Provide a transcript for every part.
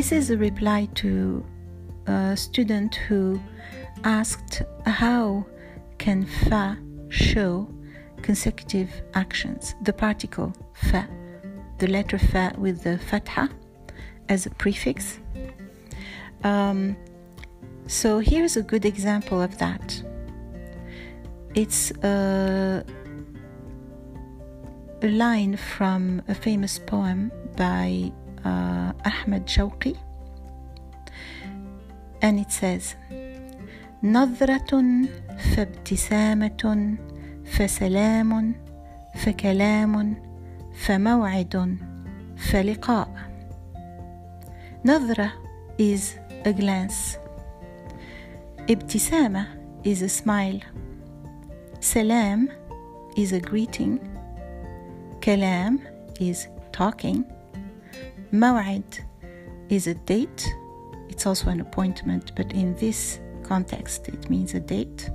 this is a reply to a student who asked how can fa show consecutive actions? The particle fa the letter fa with the fatha as a prefix. Um, so here's a good example of that. It's a, a line from a famous poem by uh, Ahmed Shawqi and it says نظرة فابتسامة فسلام فكلام فموعد فلقاء نظرة is a glance ابتسامة is a smile salam is a greeting كلام is talking موعد is a date it's also an appointment but in this context it means a date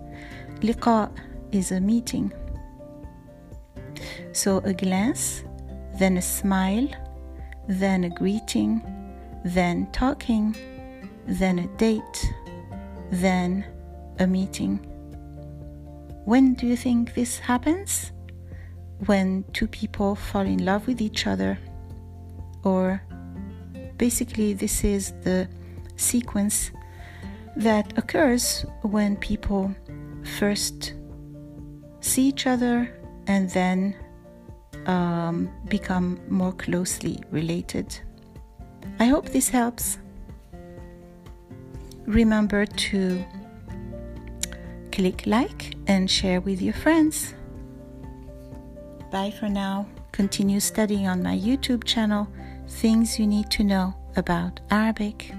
liqa is a meeting so a glance then a smile then a greeting then talking then a date then a meeting when do you think this happens when two people fall in love with each other or basically this is the sequence that occurs when people first see each other and then um, become more closely related. I hope this helps. Remember to click like and share with your friends. Bye for now. Continue studying on my YouTube channel things you need to know about Arabic.